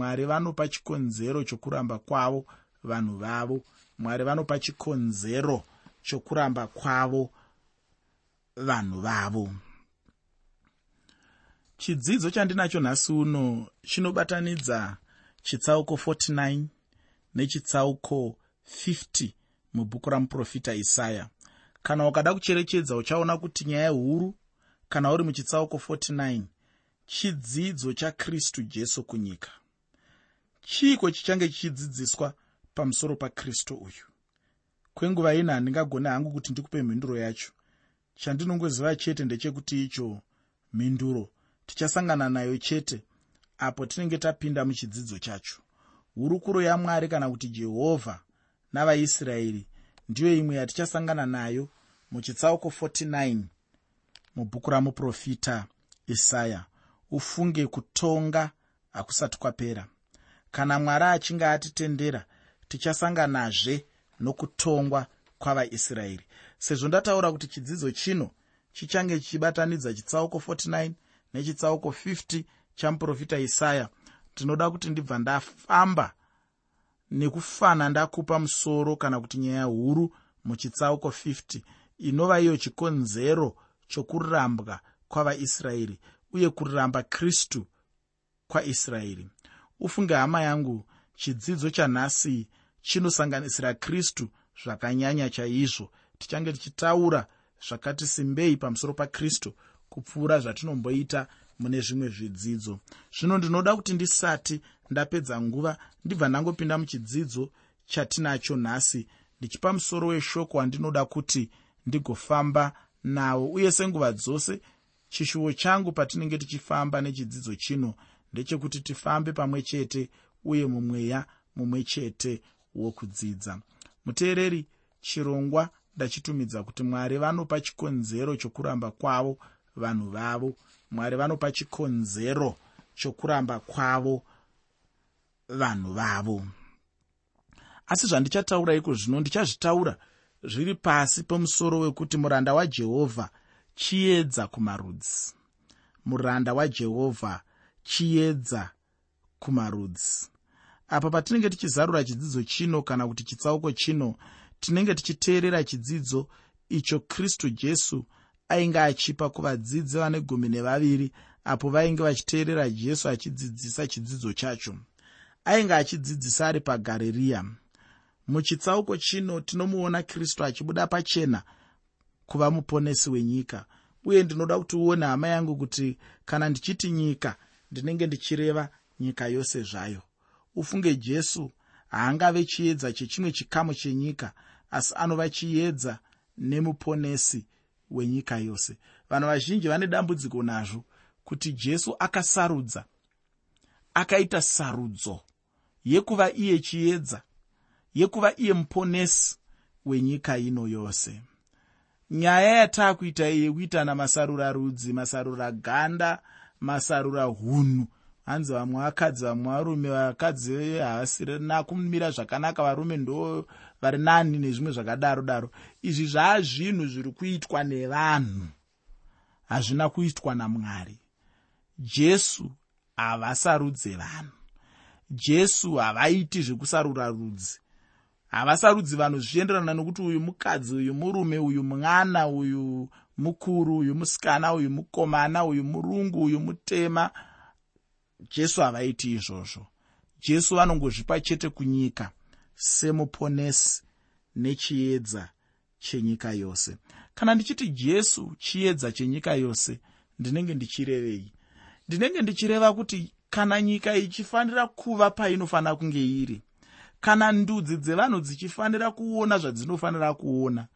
mwari vanopa chikonzero chokuramba kwavo vanhu vavo. Mwari vanopa chikonzero chokuramba kwavo vanhu vavo. Chidzidzo chandinacho nhasi uno chinobatanidza chitsauko 49 nechitsauko 50 mubhuku ramuprofita isaya. Kana ukada kucherechedza uchaona kuti nyaya huru kana uri muchitsauko 49 chidzidzo chakristu jesu kunyika chiiko chichange chichidzidziswa pamusoro pakristu uyu? Kwenguva ino handingagone hangu kuti ndikupe mhinduro yacho. Chandinongoziva chete ndechekuti icho mhinduro tichasangana nayo chete apo tinenge tapinda muchidzidzo chacho. Hurukuro yamwari kana kuti jehovha navaisraeri ndiyo imwe yatichasangana nayo muchitsauko 49 mubhuku ramuprofita isaya ufunge kutonga hakusati kwapera kana mwari achinge atitendera tichasanganazve nokutongwa kwavaisraeri. Sezvo ndataura kuti chidzidzo chino chichange chichibatanidza chitsauko 49 nechitsauko 50 chamuprofita isaya ndinoda kuti ndibva ndafamba nekufana ndakupa musoro kana kuti nyaya huru muchitsauko 50 inova iyo chikonzero chokurambwa kwavaisraeri uye kuramba kristu kwaisraeri ufunge hama yangu chidzidzo chanhasi chinosanganisira kristu zvakanyanya chaizvo. Tichange tichitaura zvakati simbei pamusoro pakristu kupfuura zvatinomboita mune zvimwe zvidzidzo. Zvino ndinoda kuti ndisati ndapedza nguva ndibva ndangopinda muchidzidzo chatinacho nhasi ndichipa musoro weshoko wandinoda kuti ndigofamba nawo. Uye senguva dzose chishuwo changu patinenge tichifamba nechidzidzo chino ndechekuti tifambe pamwe chete uye mumweya mumwe chete wokudzidza. Muteereri chirongwa ndachitumidza kuti mwari vanopa chikonzero chokuramba kwavo vanhu vavo. Mwari vanopa chikonzero chokuramba kwavo vanhu vavo. Asi zvandichataura iko zvino ndichazvitaura zviri pasi pemusoro wekuti muranda wajehovha chiedza kumarudzi. Muranda wajehovha chiedza kumarudzi. Apa patinenge tichizarura chidzidzo chino kana kuti chitsauko chino tinenge tichiteerera chidzidzo icho kristu jesu ainge achipa kuvadzidzi vane gumi nevaviri apo vainge vachiteerera jesu achidzidzisa chidzidzo chacho. Ainge achidzidzisa ari pagaririya muchitsauko chino tinomuona kristu achibuda pachena kuva muponesi wenyika uye ndinoda kuti uone hama yangu kuti kana ndichiti nyika ndinenge ndichireva nyika yose zvayo. Ufunge jesu haangave chiedza chechimwe chikamu chenyika asi anova chiedza nemuponesi wenyika yose. Vanhu vazhinji vane dambudziko nazvo kuti jesu akasarudza akaita sarudzo yekuva iye chiedza yekuva iye muponesi wenyika ino yose. Nyaya yataakuita yekuitana masarura rudzi masarura ganda masarura hunhu. Hanzi vamwe vakadzi vamwe varume vakadzi havasirina kumira zvakanaka varume ndo vari nani nezvimwe zvakadaro daro izvi zvaa zvinhu zviri kuitwa nevanhu. Hazvina kuitwa namwari. Jesu havasarudze vanhu. Jesu havaiti zvekusarura rudzi. Havasarudzi vanhu zvichienderana nokuti uyu mukadzi uyu murume uyu mwana uyu mukuru uyu musikana uyu mukomana uyu murungu uyu mutema. Jesu havaiti izvozvo. Jesu vanongozvipa chete kunyika semuponesi nechiedza chenyika yose. Kana ndichiti jesu chiedza chenyika yose ndinenge ndichirevei? Ndinenge ndichireva kuti kana nyika ichifanira kuva painofanira kunge iri kana ndudzi dzevanhu dzichifanira kuona zvadzinofanira kuona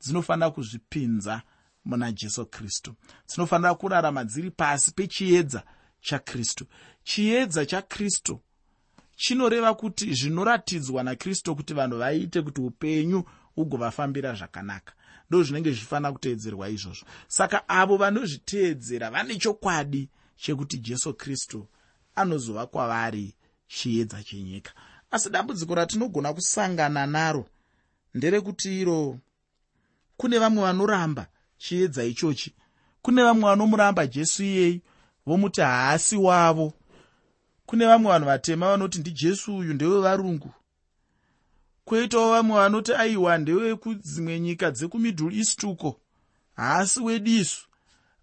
dzinofanira kuzvipinza muna jesu kristu. Dzinofanira kurarama dziri pasi pechiedza chakristu chiedza chakristu chinoreva kuti zvinoratidzwa nakristu kuti vanhu vaite kuti upenyu hugovafambira zvakanaka. Ndo zvinenge zvichifanira kuteedzerwa izvozvo. Saka avo vanozviteedzera vane chokwadi chekuti jesu kristu anozova kwavari chiedza chenyika. Asi dambudziko ratinogona kusangana naro nderekuti iro kune vamwe vanoramba chiedza ichochi. Kune vamwe vanomuramba jesu iyei vomuti haasi wavo. Kune vamwe vanhu vatema vanoti ndijesu uyu ndewevarungu kwoitawo vamwe vanoti aiwa ndewekudzimwe nyika dzekumiddle east uko. Haasi wedu isu.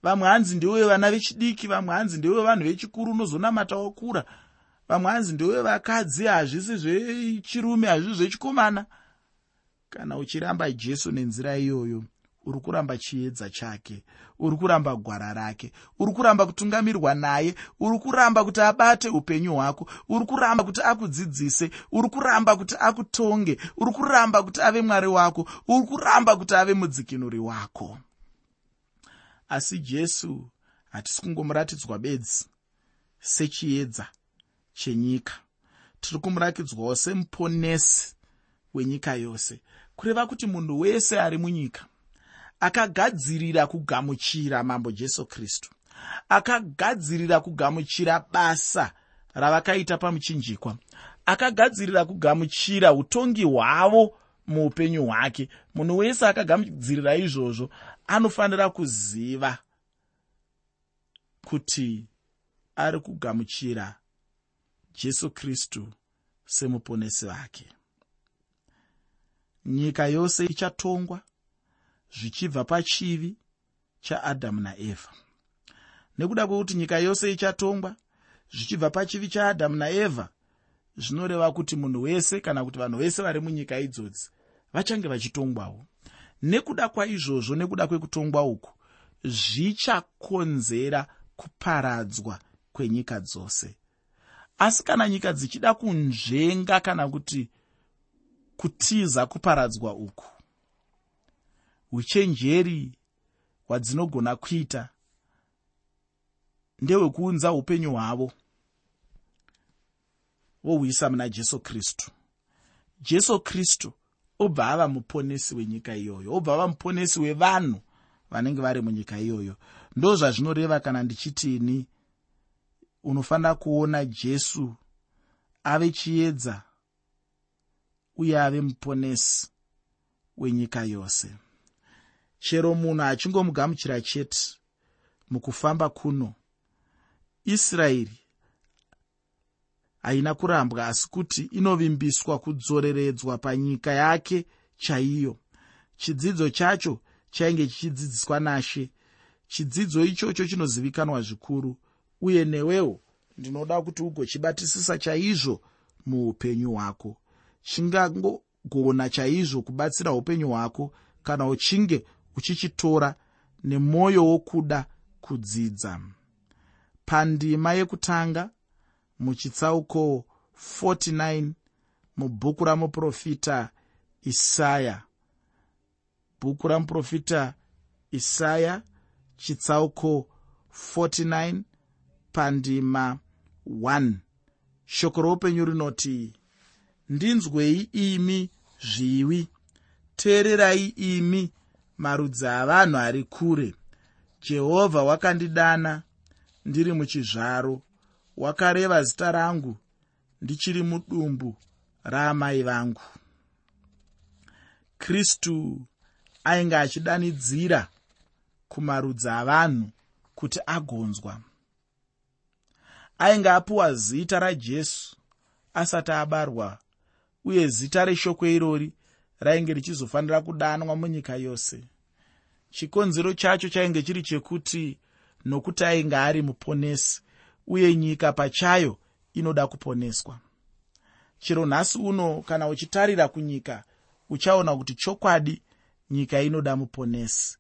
Vamwe hanzi ndewevana vechidiki vamwe hanzi ndewevanhu vechikuru unozonamata wakura vamwe hanzi ndewevakadzi hazvisi zvechirume hazvisi zvechikomana. Kana uchiramba jesu nenzira iyoyo uri kuramba chiedza chake uri kuramba gwara rake uri kuramba kutungamirwa naye uri kuramba kuti abate upenyu hwako uri kuramba kuti akudzidzise uri kuramba kuti akutonge uri kuramba kuti ave mwari wako uri kuramba kuti ave mudzikinuri wako. Asi jesu hatisi kungomuratidzwa bedzi sechiedza chenyika. Tiri kumuratidzwawo semuponesi wenyika yose. Kureva kuti munhu wese ari munyika akagadzirira kugamuchira mambo jesu kristu. Akagadzirira kugamuchira basa ravakaita pamuchinjikwa. Akagadzirira kugamuchira utongi hwavo muupenyu hwake. Munhu wese akagadzirira izvozvo anofanira kuziva kuti ari kugamuchira jesu kristu semuponesi vake nyika yose ichatongwa zvichibva pachivi chaadhamu naevha nekuda kwekuti nyika yose ichatongwa zvichibva pachivi chaadhamu naevha zvinoreva kuti munhu wese kana kuti vanhu vese vari munyika idzodzi vachange vachitongwawo. Nekuda kwaizvozvo nekuda kwekutongwa uku zvichakonzera kuparadzwa kwenyika dzose. Asi kana nyika dzichida kunzvenga kana kuti kutiza kuparadzwa uku uchenjeri hwadzinogona kuita ndehwekuunza upenyu hwavo. Vohuisa muna jesu kristu. Jesu kristu obva ava muponesi wenyika iyoyo obva ava muponesi wevanhu vanenge vari munyika iyoyo. Ndo zvazvinoreva kana ndichitini unofanira kuona jesu ave chiedza uye ave muponesi wenyika yose chero munhu achingomugamuchira chete mukufamba kuno. Israeri haina kurambwa asi kuti inovimbiswa kudzoreredzwa panyika yake chaiyo. Chidzidzo chacho chainge chichidzidziswa nashe. Chidzidzo ichocho chinozivikanwa zvikuru uye newewo ndinoda kuti ugochibatisisa chaizvo muupenyu hwako. Chingangogona chaizvo kubatsira upenyu hwako kana uchinge uchichitora nemwoyo wokuda kudzidza. Pandima yekutanga muchitsauko 49 mubhuku ramuprofita isaya. Bhuku ramuprofita isaya chitsauko 49 pandima 1 shoko roupenyu rinoti ndinzwei imi zviwi teererai imi marudzi avanhu ari kure. Jehovha wakandidana ndiri muchizvaro. Wakareva zita rangu ndichiri mudumbu raamai vangu. Kristu ainge achidanidzira kumarudzi avanhu kuti agonzwa. Ainge apiwa zita rajesu asati abarwa uye zita reshoko irori rainge richizofanira kudanwa munyika yose chikonzero chacho chainge chiri chekuti nokuti ainge ari muponesi uye nyika pachayo inoda kuponeswa. Chero nhasi uno kana uchitarira kunyika uchaona kuti chokwadi nyika inoda muponesi.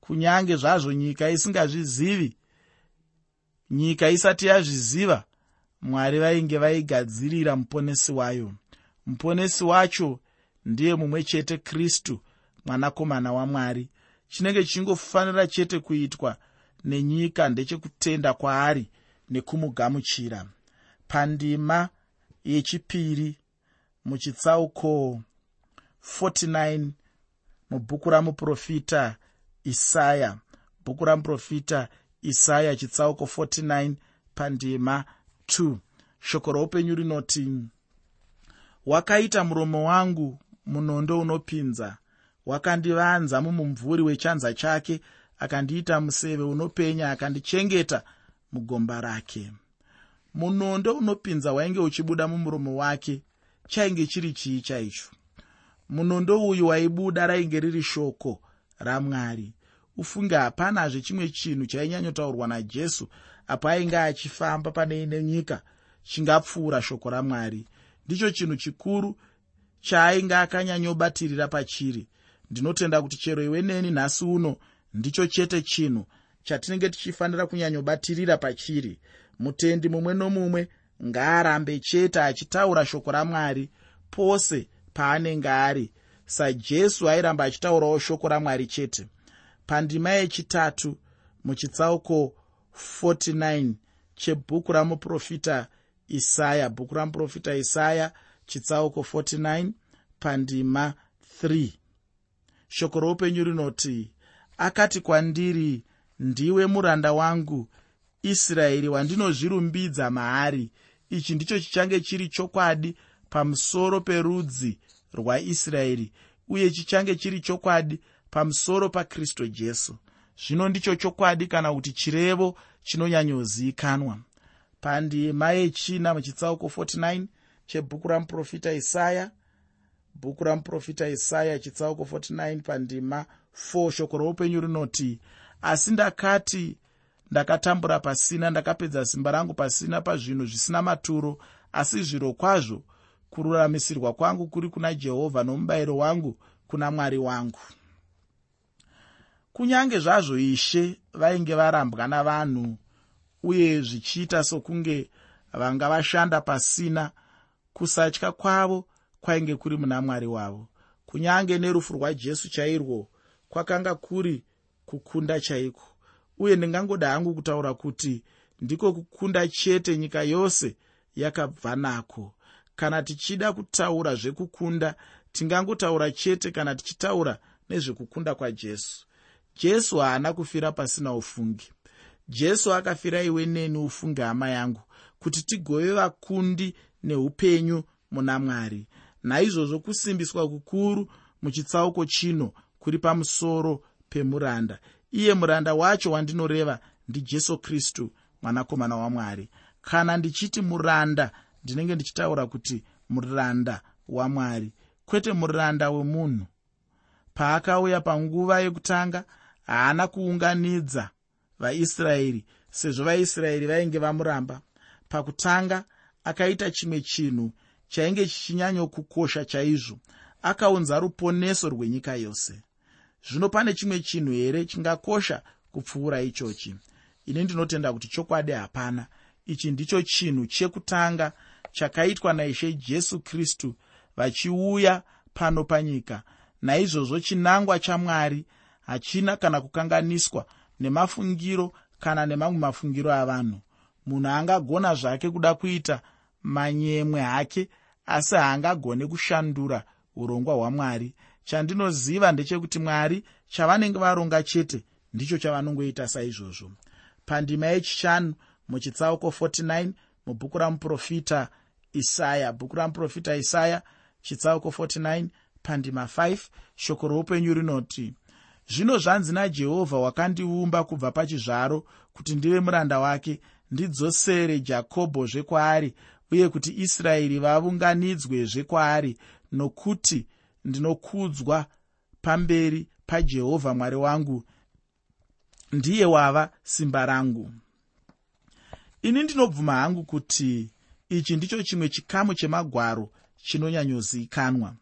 Kunyange zvazvo nyika isingazvizivi nyika isati yazviziva mwari vainge vaigadzirira muponesi wayo. Muponesi wacho ndiye mumwe chete kristu mwanakomana wamwari chinenge chichingofanira chete kuitwa nenyika ndechekutenda kwaari nekumugamuchira. Pandima yechipiri muchitsauko 49 mubhuku ramuprofita isaya. Bhuku ramuprofita isaya chitsauko 49 pandima 2 shoko roupenyu rinoti wakaita muromo wangu munondo unopinza wakandivanza mumumvuri wechanza chake akandiita museve unopenya akandichengeta mugomba rake. Munondo unopinza wainge uchibuda mumuromo wake chainge chiri chii chaicho munondo uyu waibuda rainge riri shoko ramwari. Ufunge hapanazve chimwe chinhu chainyanyotaurwa najesu apo ainge achifamba pane ine nyika chingapfuura shoko ramwari. Ndicho chinhu chikuru chaainge akanyanyobatirira pachiri ndinotenda kuti chero iwe neni nhasi uno ndicho chete chinhu chatinenge tichifanira kunyanyobatirira pachiri. Mutendi mumwe nomumwe ngaarambe chete achitaura shoko ramwari pose paanenge ari sajesu airamba achitaurawo shoko ramwari chete. Pandima yechitatu muchitsauko 49 chebhuku ramuprofita isaya bhuku ramuprofita isaya chitsauko 49 pandima 3 shoko roupenyu rinoti akati kwandiri ndiwe muranda wangu israeri wandinozvirumbidza maari. Ichi ndicho chichange chiri chokwadi pamusoro perudzi rwaisraeri uye chichange chiri chokwadi pamusoro pakristu jesu. Zvino ndicho chokwadi kana kuti chirevo chinonyanyozivikanwa pandima yechina muchitsauko 49 chebhuku ramuprofita isaya bhuku ramuprofita isaya chitsauko 49 pandima 4 shoko roupenyu rinoti asi ndakati ndakatambura pasina ndakapedza simba rangu pasina pazvinhu zvisina maturo asi zviro kwazvo kururamisirwa kwangu kuri kuna jehovha nomubayiro wangu kuna mwari wangu. Kunyange zvazvo ishe vainge varambwa navanhu uye zvichiita sokunge vanga vashanda pasina kusatya kwavo kwainge kuri muna mwari wavo. Kunyange nerufu rwajesu chairwo kwakanga kuri kukunda chaiko? Uye ndingangoda hangu kutaura kuti ndiko kukunda chete nyika yose yakabva nako. Kana tichida kutaura zvekukunda tingangotaura chete kana tichitaura nezvekukunda kwajesu jesu. Haana kufira pasina ufungi. Jesu akafira iwe neni ufunge hama yangu kuti tigove vakundi neupenyu muna mwari naizvozvo kusimbiswa kukuru muchitsauko chino kuri pamusoro pemuranda. Iye muranda wacho wandinoreva ndijesu kristu mwanakomana wamwari. Kana ndichiti muranda ndinenge ndichitaura kuti muranda wamwari. Kwete muranda wemunhu. Paakauya panguva yekutanga haana kuunganidza vaisraeri sezvo vaisraeri vainge vamuramba. Pakutanga akaita chimwe chinhu chainge chichinyanyokukosha chaizvo akaunza ruponeso rwenyika yose. Zvino pane chimwe chinhu here chingakosha kupfuura ichochi? Ini ndinotenda kuti chokwadi hapana. Ichi ndicho chinhu chekutanga chakaitwa naishe jesu kristu vachiuya pano panyika. Naizvozvo chinangwa chamwari hachina kana kukanganiswa nemafungiro kana nemamwe mafungiro avanhu. Munhu angagona zvake kuda kuita manyemwe hake asi haangagone kushandura urongwa hwamwari. Chandinoziva ndechekuti mwari chavanenge varonga chete ndicho chavanongoita saizvozvo. Pandima yechishanu muchitsauko 49 mubhuku ramuprofita isaya bhuku ramuprofita isaya chitsauko 49 pandima 5 shoko roupenyu rinoti zvino zvanzi najehovha wakandiumba kubva pachizvaro kuti ndive muranda wake ndidzosere jakobhozve kwaari uye kuti israeri vaunganidzwezve kwaari nokuti ndinokudzwa pamberi pajehovha mwari wangu ndiye wava simba rangu. Ini ndinobvuma hangu kuti ichi ndicho chimwe chikamu chemagwaro chinonyanyozikanwa.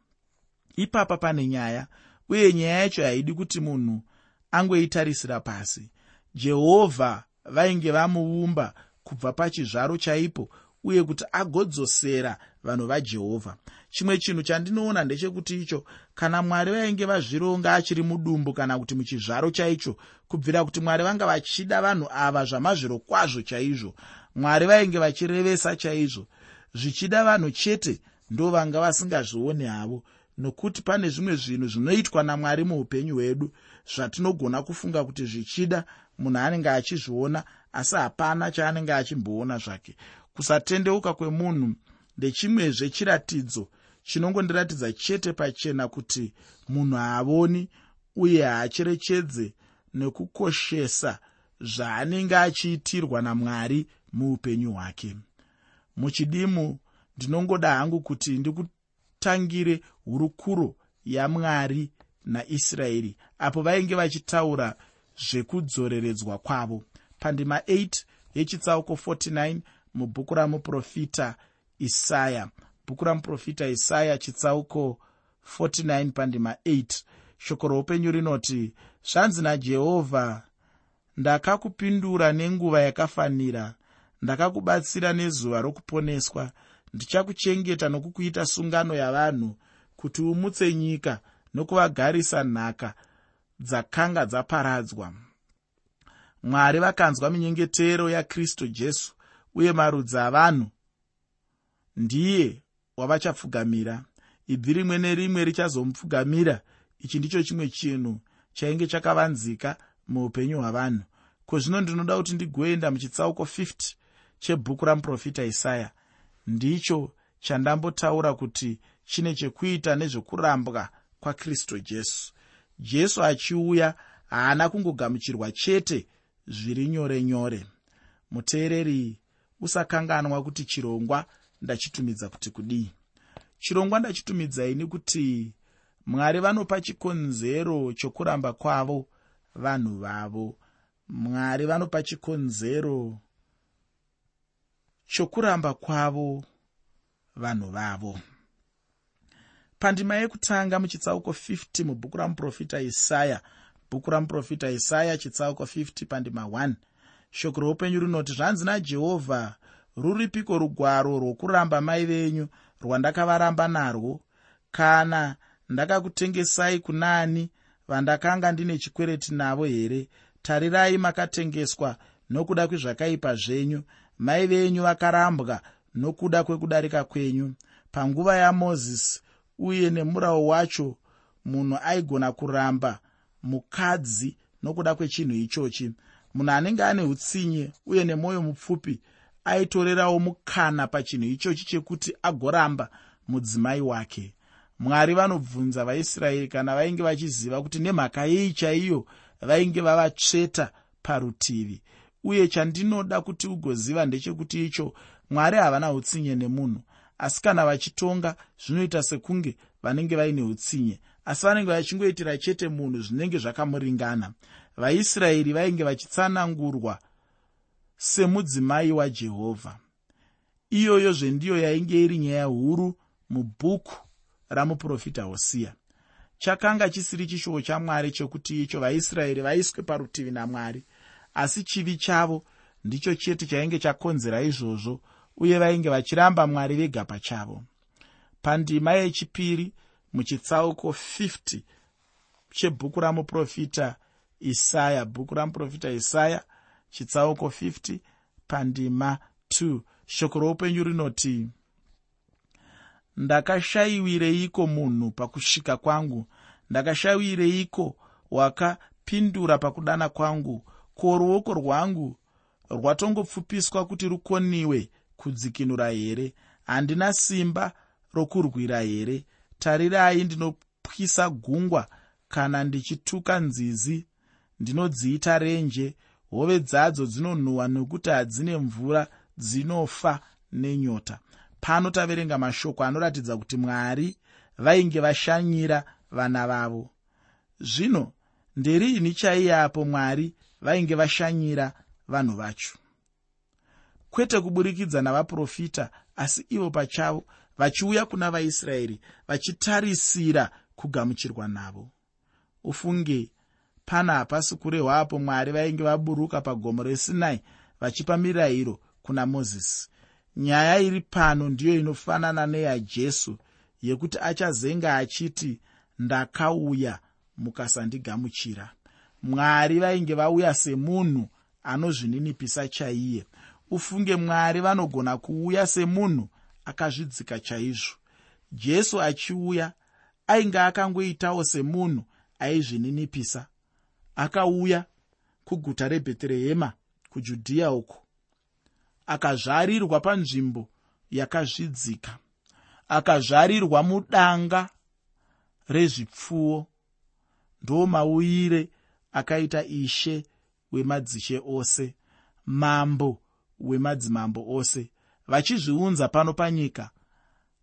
Ipapa pane nyaya uye nyaya yacho haidi kuti munhu angoitarisira pasi. Jehovha vainge vamuumba kubva pachizvaro chaipo uye kuti agodzosera vanhu vajehovha chimwe chinhu chandinoona ndechekuti icho kana mwari vainge vazvironga achiri mudumbu kana kuti muchizvaro chaicho kubvira kuti mwari vanga vachida vanhu ava zvamazviro kwazvo chaizvo mwari vainge vachirevesa chaizvo zvichida vanhu chete ndo vanga vasingazvioni havo. Nokuti pane zvimwe zvinhu zvinoitwa namwari muupenyu hwedu zvatinogona kufunga kuti zvichida munhu anenge achizviona asi hapana chaanenge achimboona zvake kusatendeuka kwemunhu ndechimwezve chiratidzo chinongondiratidza chete pachena kuti munhu haavoni uye haacherechedze nekukoshesa zvaanenge achiitirwa namwari muupenyu hwake. Muchidimu ndinongoda hangu kuti ndikutangire hurukuro yamwari naisraeri apo vainge vachitaura zvekudzoreredzwa kwavo. Pandima 8 yechitsauko 49 mubhuku ramuprofita isaya. Bhuku ramuprofita isaya chitsauko 49 pandima 8 shoko roupenyu rinoti zvanzi najehovha ndakakupindura nenguva yakafanira ndakakubatsira nezuva rokuponeswa. Ndichakuchengeta nokukuita sungano yavanhu kuti umutse nyika nokuvagarisa nhaka dzakanga dzaparadzwa. Mwari vakanzwa minyengetero yakristu jesu uye marudzi avanhu ndiye wavachapfugamira. Ibvi rimwe nerimwe richazomupfugamira. Ichi ndicho chimwe chinhu chainge chakavanzika muupenyu hwavanhu. Ko zvino ndinoda kuti ndigoenda muchitsauko 50 chebhuku ramuprofita isaya? Ndicho chandambotaura kuti chine chekuita nezvekurambwa kwakristu jesu. Jesu achiuya haana kungogamuchirwa chete zviri nyore nyore. Muteereri usakanganwa kuti chirongwa ndachitumidza kuti kudii. Chirongwa ndachitumidzai kuti mwari vanopa chikonzero chokuramba kwavo vanhu vavo. Mwari vanopa chikonzero chokuramba kwavo vanhu vavo. Pandima yekutanga muchitsauko 50 mubhuku ramuprofita isaya bhuku ramuprofita isaya chitsauko 50 pandima 1 shoko roupenyu rinoti zvanzi najehovha ruripiko rugwaro rwokuramba mai venyu rwandakavaramba narwo? Kana ndakakutengesai kunaani vandakanga ndine chikwereti navo here? Tarirai makatengeswa nokuda kwezvakaipa zvenyu mai venyu vakarambwa nokuda kwekudarika kwenyu. Panguva yamozisi uye nemurawo wacho munhu aigona kuramba mukadzi nokuda kwechinhu ichochi munhu anenge ane utsinye uye nemwoyo mupfupi aitorerawo mukana pachinhu ichochi chekuti agoramba mudzimai wake. Mwari vanobvunza vaisraeri kana vainge vachiziva kuti nemhaka yei chaiyo vainge vavatsveta parutivi. Uye chandinoda kuti ugoziva ndechekuti icho mwari havana utsinye nemunhu. Asi kana vachitonga zvinoita sekunge vanenge vaine utsinye asi vanenge vachingoitira chete munhu zvinenge zvakamuringana vaisraeri vainge vachitsanangurwa semudzimai wajehovha iyoyo zvendiyo yainge iri nyaya huru mubhuku ramuprofita hosiya. Chakanga chisiri chishuwo chamwari chekuti icho vaisraeri vaiswe parutivi namwari asi chivi chavo ndicho chete chainge chakonzera izvozvo uye vainge vachiramba mwari vega pachavo. Pandima yechipiri muchitsauko 50 chebhuku ramuprofita isaya bhuku ramuprofita isaya chitsauko 50 pandima 2 shoko roupenyu rinoti ndakashayiwireiko munhu pakusvika kwangu? Ndakashayiwireiko wakapindura pakudana kwangu? Ko ruoko rwangu rwatongopfupiswa kuti rukoniwe kudzikinura here? Handina simba rokurwira here? Tarirai ndinopwisa gungwa kana ndichituka nzizi ndinodziita renje. Hove dzadzo dzinonhuhwa nokuti hadzine mvura dzinofa nenyota. Pano taverenga mashoko anoratidza kuti mwari vainge vashanyira vana vavo. Zvino nderiini chaiyapo mwari vainge vashanyira vanhu vacho. Kwete kuburikidza navaprofita asi ivo pachavo vachiuya kuna vaisraeri vachitarisira kugamuchirwa navo. Ufunge pana hapasi kurehwapo mwari vainge vaburuka pagomo resinai vachipa mirayiro kuna mozisi. Nyaya iri pano ndiyo inofanana neyajesu yekuti achazenga achiti ndakauya mukasandigamuchira. Mwari vainge vauya semunhu anozvininipisa chaiye. Ufunge mwari vanogona kuuya semunhu akazvidzika chaizvo. Jesu achiuya ainge akangoitawo semunhu aizvininipisa akauya kuguta rebheterehema kujudhiya uku akazvarirwa panzvimbo yakazvidzika. Akazvarirwa mudanga rezvipfuwo. Ndo mauyire akaita ishe wemadzishe ose mambo wemadzimambo ose. Vachizviunza pano panyika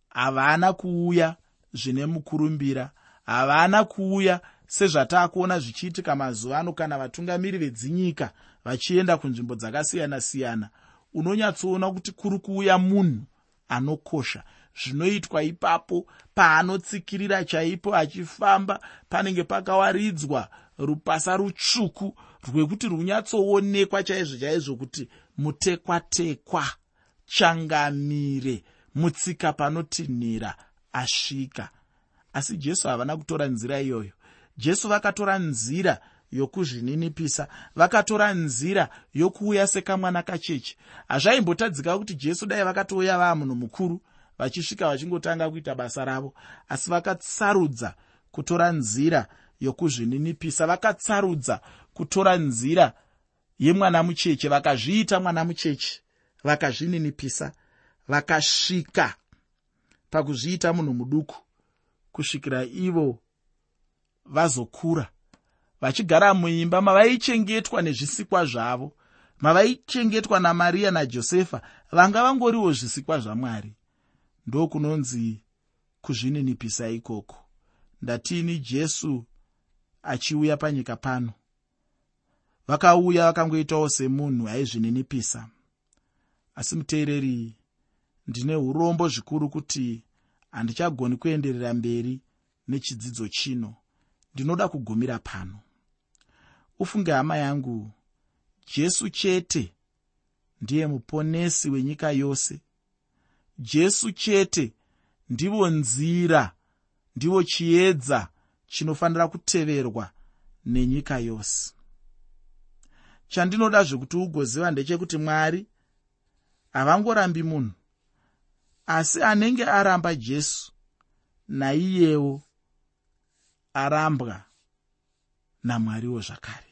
havana kuuya zvine mukurumbira havana kuuya sezvataakuona zvichiitika mazuva ano kana vatungamiri vedzinyika vachienda kunzvimbo dzakasiyana-siyana unonyatsoona kuti kuri kuuya munhu anokosha. Zvinoitwa ipapo paanotsikirira chaipo achifamba panenge pakawaridzwa rupasa rutsvuku rwekuti runyatsoonekwa chaizvo chaizvo kuti mutekwa-tekwa changamire mutsika panotinhira asvika. Asi jesu havana kutora nzira iyoyo jesu vakatora nzira yokuzvininipisa vakatora nzira yokuuya sekamwana kacheche. Hazvaimbotadzika kuti jesu dai vakatouya vaa munhu mukuru vachisvika vachingotanga kuita basa ravo asi vakatsarudza kutora nzira yokuzvininipisa vakatsarudza kutora nzira yemwana mucheche vakazviita mwana mucheche vakazvininipisa vakasvika pakuzviita munhu muduku kusvikira ivo vazokura vachigara muimba mavaichengetwa nezvisikwa zvavo mavaichengetwa namariya najosefa vanga vangoriwo zvisikwa zvamwari. Ndokunonzi kuzvininipisa ikoko ndatini jesu achiuya panyika pano. Vakauya vakangoitawo semunhu aizvininipisa. Asi muteereri ndine urombo zvikuru kuti handichagoni kuenderera mberi nechidzidzo chino ndinoda kugumira pano. Ufunge hama yangu jesu chete ndiye muponesi wenyika yose. Jesu chete ndivo nzira ndivo chiedza chinofanira kuteverwa nenyika yose. Chandinoda zvekuti ugoziva ndechekuti mwari havangorambi munhu asi anenge aramba jesu naiyewo arambwa namwariwo zvakare.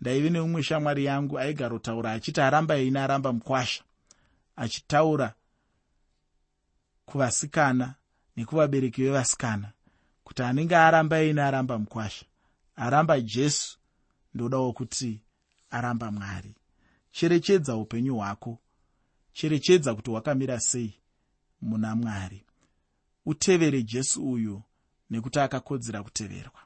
Ndaive neumwe shamwari yangu aigarotaura achiti aramba ina aramba mukwasha achitaura kuvasikana nekuvabereki vevasikana kuti anenge aramba ina aramba mukwasha aramba jesu ndodawo kuti aramba mwari. Cherechedza upenyu hwako cherechedza kuti hwakamira sei muna mwari. Utevere jesu uyu nekuti akakodzera kuteverwa